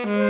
Mm-hmm.